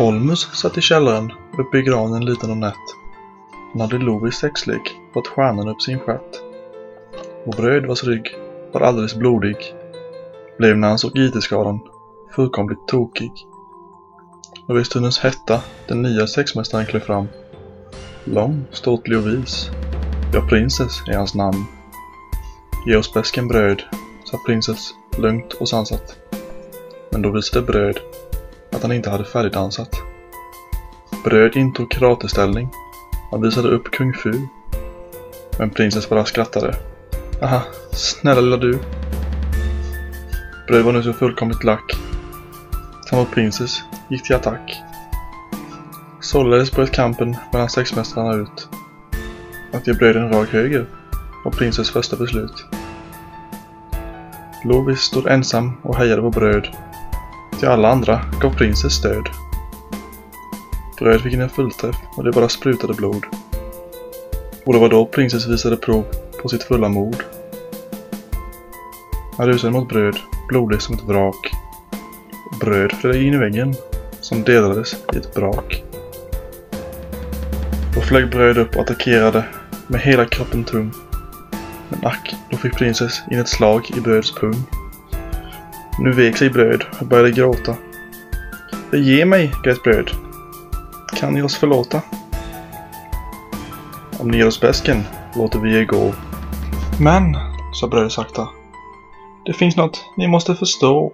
Holmus satt i källaren uppe i granen liten och nätt. Han hade Lovis sexlek fått stjärnan upp sin stjärt. Och Bröd vars rygg var alldeles blodig blev när han såg IT-skadan fullkomligt tokig. Och vid stundens hetta den nya sexmästaren klev fram. Lång, ståtlig och vis. Ja, Princess är hans namn. Ge oss bäsken bröd, sa Princess lugnt och sansat. Men då visade Bröd att han inte hade färdigdansat. Bröd intog karateställning. Han visade upp kung fu. Men Princess bara skrattade. Aha, snälla lilla du. Bröd var nu så fullkomligt lack. Samma och gick till attack. Således bröt kampen mellan sexmästarna ut. Att ge Bröd en rak höger var prinsens första beslut. Lovis stod ensam och hejade på Bröd. Till alla andra gav prinsen stöd. Bröd fick en fullträff och det bara sprutade blod. Och det var då prinsen visade prov på sitt fulla mod. Han rusade mot Bröd, blodig som ett vrak. Bröd flög in i väggen, som delades i ett brak. Då flög Bröd upp och attackerade med hela kroppen tung. Men ack, då fick prinsess in ett slag i Bröds pung. Nu vek sig Bröd och började gråta. Ge mig, grät Bröd. Kan ni oss förlåta? Om ni ger oss bäsken låter vi er gå. Men, sa Bröd sakta. Det finns något ni måste förstå.